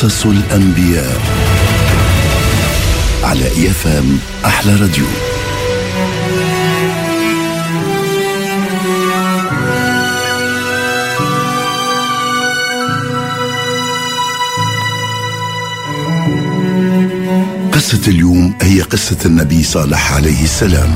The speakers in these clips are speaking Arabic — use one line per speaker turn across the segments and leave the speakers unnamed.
قصص الأنبياء على إيفام أحلى راديو. قصة اليوم هي قصة النبي صالح عليه السلام.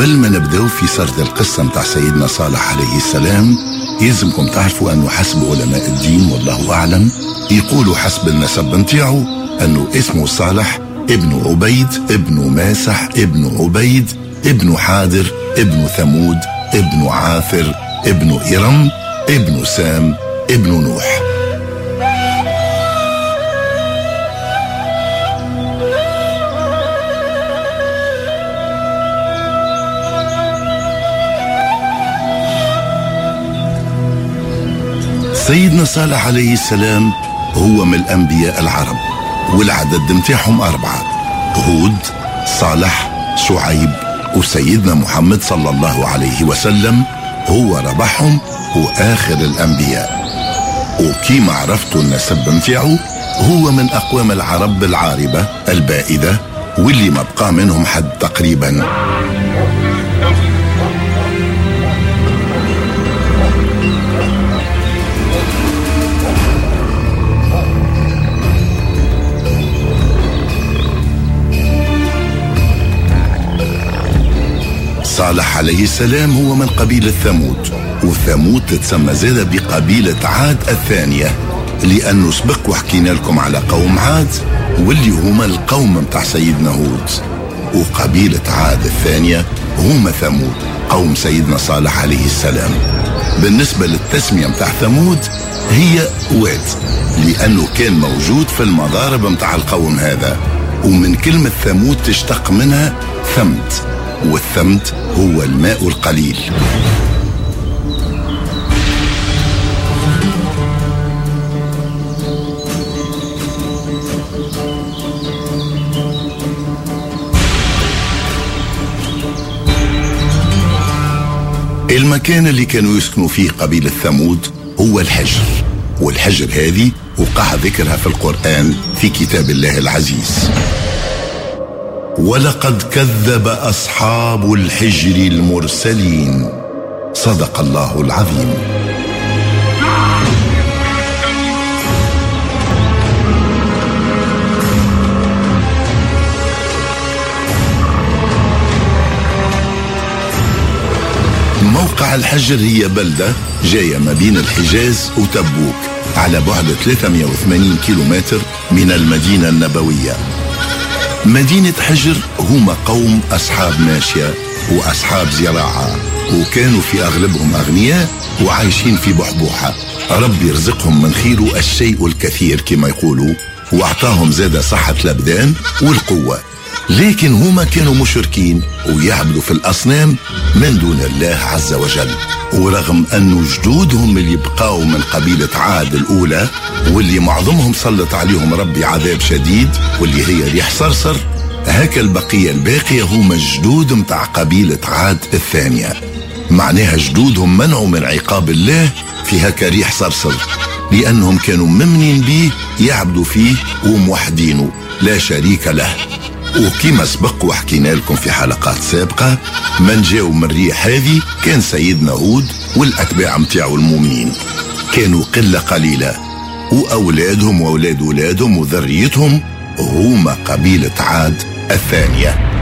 قبل ما نبداو في سرد القصة متاع سيدنا صالح عليه السلام يلزمكم تعرفوا أنه حسب علماء الدين والله أعلم يقولوا حسب النسب نتاعو أنه اسمه صالح ابن عبيد ابن ماسح ابن عبيد ابن حادر ابن ثمود ابن عاثر ابن إرم ابن سام ابن نوح. سيدنا صالح عليه السلام هو من الأنبياء العرب والعدد متاعهم أربعة هود صالح شعيب وسيدنا محمد صلى الله عليه وسلم هو ربحهم وآخر الأنبياء. وكيما عرفتوا النسب متاعه هو من أقوام العرب العاربة البائدة واللي ما بقى منهم حد تقريبا. صالح عليه السلام هو من قبيلة ثمود وثمود تتسمى زادة بقبيلة عاد الثانية. لأنه سبق وحكينا لكم على قوم عاد واللي هما القوم متاع سيدنا هود. وقبيلة عاد الثانية هما ثمود قوم سيدنا صالح عليه السلام. بالنسبة للتسمية متاع ثمود هي واد لأنه كان موجود في المضارب متاع القوم هذا. ومن كلمة ثمود تشتق منها ثمد. والثمد هو الماء القليل. المكان اللي كانوا يسكنوا فيه قبيلة ثمود هو الحجر. والحجر هذه وقع ذكرها في القرآن في كتاب الله العزيز. ولقد كذب أصحاب الحجر المرسلين. صدق الله العظيم. موقع الحجر هي بلدة جاية ما بين الحجاز وتبوك على بعد 380 كيلومتر من المدينة النبوية. مدينة حجر هما قوم أصحاب ماشية وأصحاب زراعة وكانوا في أغلبهم أغنياء وعايشين في بحبوحة. ربي يرزقهم من خيره الشيء الكثير كما يقولوا وأعطاهم زاد صحة الأبدان والقوة. لكن هما كانوا مشركين ويعبدوا في الأصنام من دون الله عز وجل. ورغم أن جدودهم اللي بقاوا من قبيلة عاد الأولى واللي معظمهم سلط عليهم ربي عذاب شديد واللي هي ريح صرصر هكا البقية الباقية هما جدود متاع قبيلة عاد الثانية. معناها جدودهم منعوا من عقاب الله في هكا ريح صرصر لأنهم كانوا ممنين به يعبدوا فيه وموحدينه لا شريك له. وكما سبق وحكينا لكم في حلقات سابقة من جاو من الريح هذه كان سيدنا هود والأتباع متاعو المؤمنين. كانوا قلة قليلة وأولادهم وأولاد أولادهم وذريتهم هما قبيلة عاد الثانية.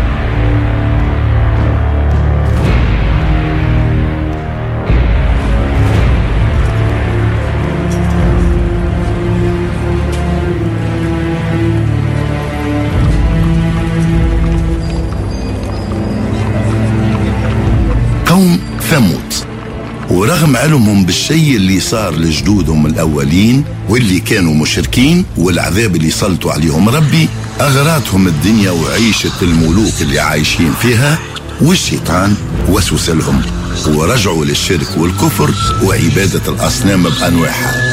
ورغم علمهم بالشيء اللي صار لجدودهم الأولين واللي كانوا مشركين والعذاب اللي سلطوا عليهم ربي أغراتهم الدنيا وعيشة الملوك اللي عايشين فيها والشيطان وسوس لهم ورجعوا للشرك والكفر وعبادة الأصنام بأنواعها.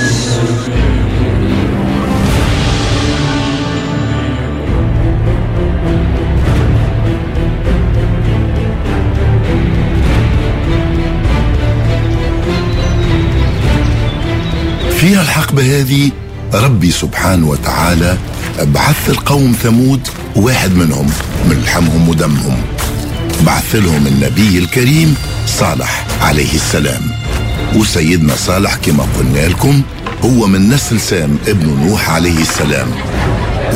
فيها الحقبة هذه ربي سبحانه وتعالى بعث القوم ثمود واحد منهم من لحمهم ودمهم. بعث لهم النبي الكريم صالح عليه السلام. وسيدنا صالح كما قلنا لكم هو من نسل سام ابن نوح عليه السلام.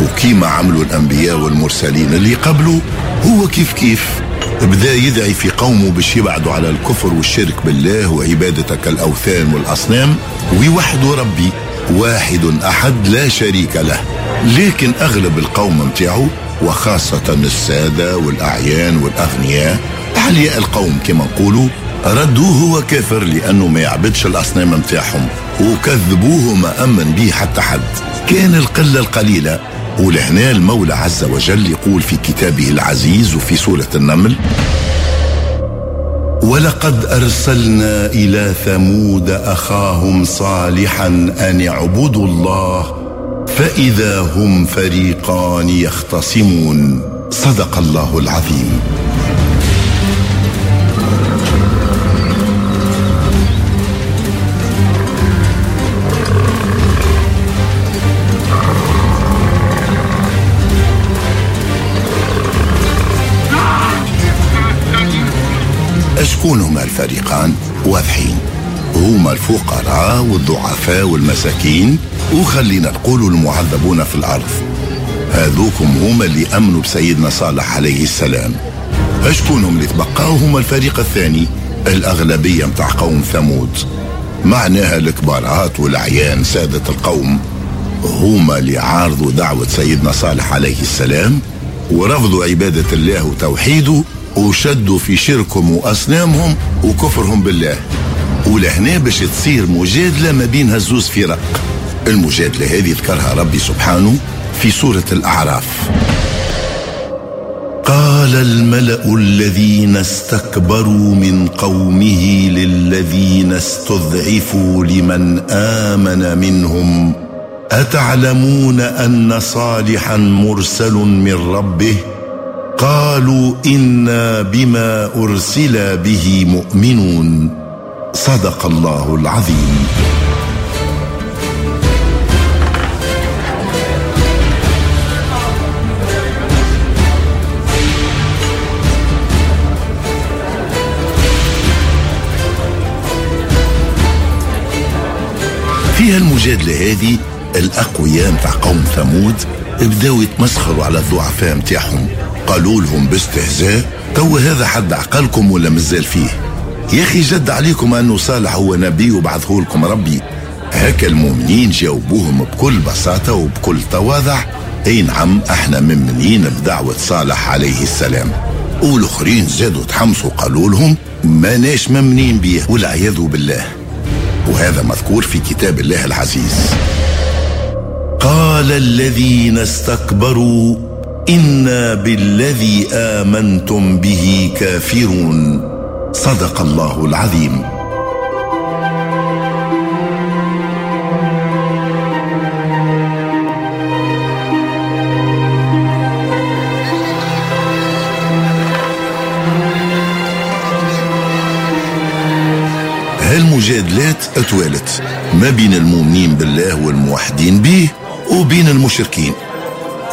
وكيما عملوا الأنبياء والمرسلين اللي قبله هو كيف كيف بدا يدعي في قومه باش يبعدوا على الكفر والشرك بالله وعبادة الأوثان والأصنام. ويوحدوا ربي واحد أحد لا شريك له. لكن أغلب القوم متاعه وخاصة السادة والأعيان والأغنياء. أحلياء القوم كما نقولوا ردوه وكافر لأنه ما يعبدش الأصنام متاعهم وكذبوه ما أمن به حتى حد. كان القلة القليلة ولهنا المولى عز وجل يقول في كتابه العزيز وفي سورة النمل ولقد أرسلنا إلى ثمود أخاهم صالحا أن اعبدوا الله فإذا هم فريقان يختصمون. صدق الله العظيم. شكون هما الفريقان واضحين. هما الفقراء والضعفاء والمساكين وخلينا نقولوا المعذبون في الأرض. هذوكم هما اللي أمنوا بسيدنا صالح عليه السلام. أشكون هم اللي تبقاو هما الفريق الثاني الأغلبية متاع قوم ثمود. معناها الكبارات والعيان سادة القوم. هما اللي عارضوا دعوة سيدنا صالح عليه السلام ورفضوا عبادة الله وتوحيده وشدوا في شركهم وأصنامهم وكفرهم بالله. ولهنا باش تصير مجادلة ما بين هزوز فرق. المجادلة هذه ذكرها ربي سبحانه في سورة الأعراف. قال الملأ الذين استكبروا من قومه للذين استضعفوا لمن آمن منهم. أتعلمون أن صالحا مرسل من ربه؟ قالوا إنا بما أرسل به مؤمنون. صدق الله العظيم. فيها المجادلة هذه الأقوياء متاع قوم ثمود بداوا يتمسخروا على الضعفاء متاعهم. قالوا لهم باستهزاء تو هذا حد عقلكم ولا مازال فيه؟ يا أخي جد عليكم انه صالح هو نبي وبعثه لكم ربي. هكا المؤمنين جاوبوهم بكل بساطة وبكل تواضع. أي نعم أحنا ممنين بدعوة صالح عليه السلام. والآخرين زادوا تحمسوا قالوا لهم ماناش ممنين بيه والعياذ بالله. وهذا مذكور في كتاب الله العزيز. قال الذين استكبروا أنا بالذي امنتم به كافرون. صدق الله العظيم. هالمجادلات أتوالت ما بين المؤمنين بالله والموحدين به وبين المشركين.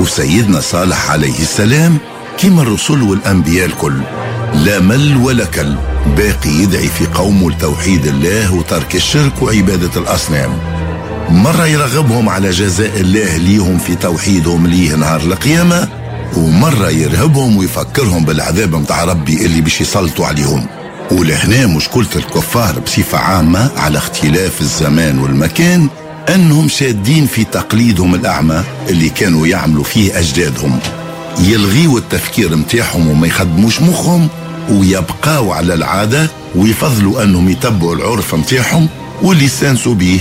وسيدنا صالح عليه السلام كما الرسل والأنبياء الكل. لا مل ولا كل. باقي يدعي في قومه لتوحيد الله وترك الشرك وعبادة الأصنام. مرة يرغبهم على جزاء الله ليهم في توحيدهم ليه نهار القيامة ومرة يرهبهم ويفكرهم بالعذاب متاع ربي اللي باش يسلطوا عليهم. ولهنا مشكلة الكفار بصفة عامة على اختلاف الزمان والمكان أنهم شادين في تقليدهم الأعمى اللي كانوا يعملوا فيه أجدادهم. يلغيوا التفكير متاعهم وما يخدموش مخهم ويبقاو على العادة ويفضلوا أنهم يتبعوا العرف متاعهم واللي استانسوا به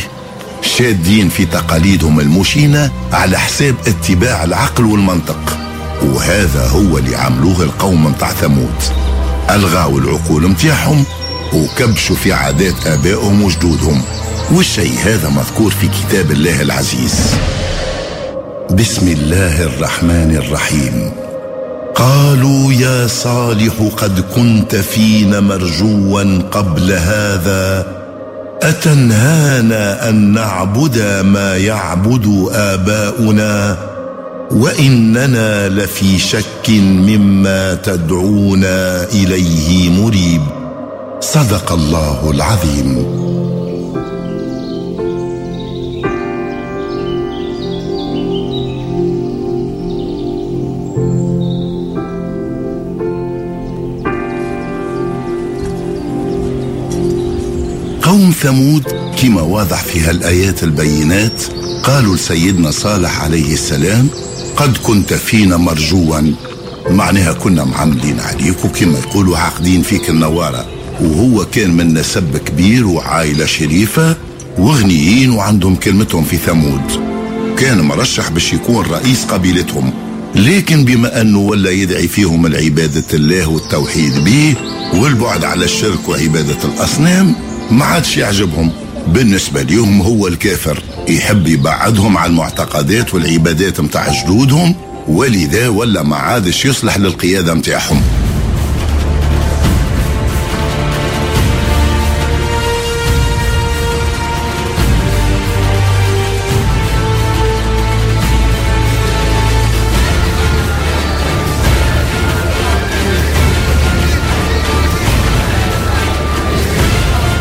شادين في تقاليدهم المشينة على حساب اتباع العقل والمنطق. وهذا هو اللي عملوه القوم متاع ثمود. ألغاوا العقول متاعهم وكبشوا في عادات آبائهم وجدودهم والشيء هذا مذكور في كتاب الله العزيز. بسم الله الرحمن الرحيم. قالوا يا صالح قد كنت فينا مرجوا قبل هذا. أتنهانا أن نعبد ما يعبد آباؤنا؟ وإننا لفي شك مما تدعونا إليه مريب. صدق الله العظيم. قوم ثمود كما واضح في هالآيات البينات قالوا لسيدنا صالح عليه السلام قد كنت فينا مرجوا. معناها كنا معملين عليك وكما يقولوا عاقدين فيك النوارة. وهو كان من نسب كبير وعائلة شريفة وغنيين وعندهم كلمتهم في ثمود. كان مرشح باش يكون رئيس قبيلتهم لكن بما أنه ولا يدعي فيهم العبادة الله والتوحيد به والبعد على الشرك وعبادة الأصنام ما عادش يعجبهم. بالنسبة ليهم هو الكافر يحب يبعدهم عن المعتقدات والعبادات متاع جدودهم ولذا ولا ما عادش يصلح للقيادة متاعهم.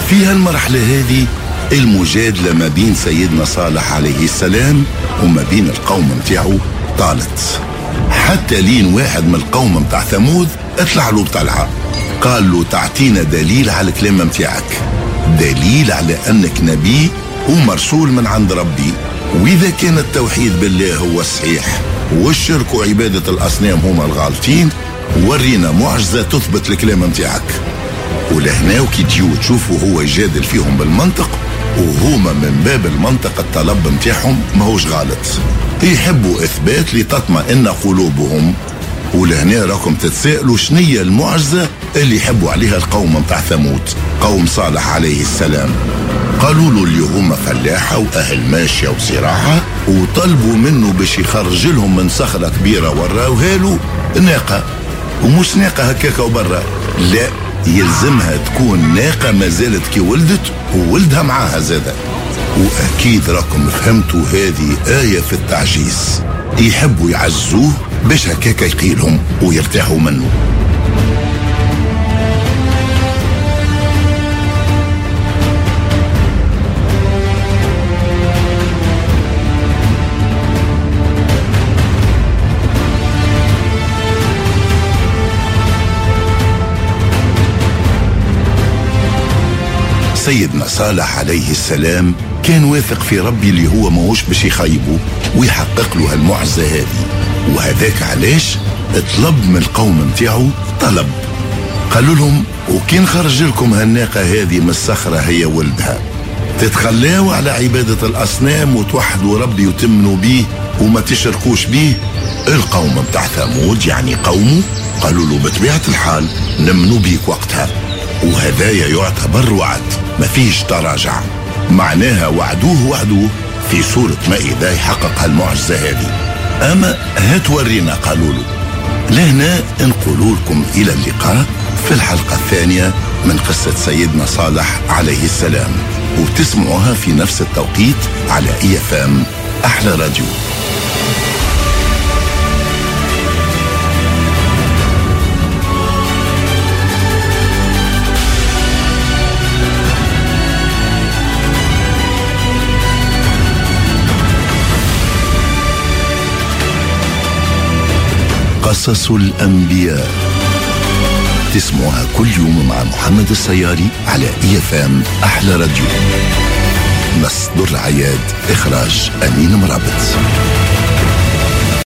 في هالمرحلة هذه المجادلة ما بين سيدنا صالح عليه السلام وما بين القوم متاعه طالت. حتى لين واحد من القوم متاع ثمود اطلع له بطلعة. قال له تعطينا دليل على الكلام متاعك دليل على أنك نبي ومرسول من عند ربي. وإذا كان التوحيد بالله هو الصحيح والشرك وعبادة الأصنام هما الغالطين ورينا معجزة تثبت الكلام متاعك ولهنا وكي تجيو تشوفوا هو يجادل فيهم بالمنطق وهما من باب المنطق الطلب متاعهم ماهوش غلط. يحبوا إثبات لتطمئن قلوبهم. ولهنا راكم تتسائلوا شنية المعجزة اللي يحبوا عليها القوم متاع ثمود. قوم صالح عليه السلام. قالوا له اللي هما فلاحة وأهل ماشية وزراعة وطلبوا منه باش يخرج لهم من صخرة كبيرة وراوها له ناقة. ومش ناقة هكاك وبرا. لا. يلزمها تكون ناقة ما زالت كي ولدت وولدها معاها زادة. وأكيد راكم فهمتوا هذه آية في التعجيز. يحبوا يعزوه باش هكاك يقيلهم ويرتاحوا منه. سيدنا صالح عليه السلام كان واثق في ربي اللي هو ماهوش باش يخيبه ويحقق له هالمعجزة هذه. وهذاك علاش طلب من القوم متاعه طلب. قالوا لهم وكين خرج لكم هالناقة هذه من الصخرة هي ولدها تتخلاوا على عبادة الأصنام وتوحدوا ربي وتمنوا به وما تشركوش به. القوم بتاع ثمود يعني قومه قالوا له بطبيعة الحال نمنوا بيك وقتها. وهدايا يعتبر وعد ما فيش تراجع. معناها وعدوه وعدوه في صورة مائدة يحقق هالمعجزة هذه. أما هتورينا قالوا له لهنا نقول لكم إلى اللقاء في الحلقة الثانية من قصة سيدنا صالح عليه السلام. وتسمعوها في نفس التوقيت على إي أحلى راديو. قصص الأنبياء. تسمعها كل يوم مع محمد السياري على إي فام أحلى راديو. مصدر عياد إخراج أمين مرابط.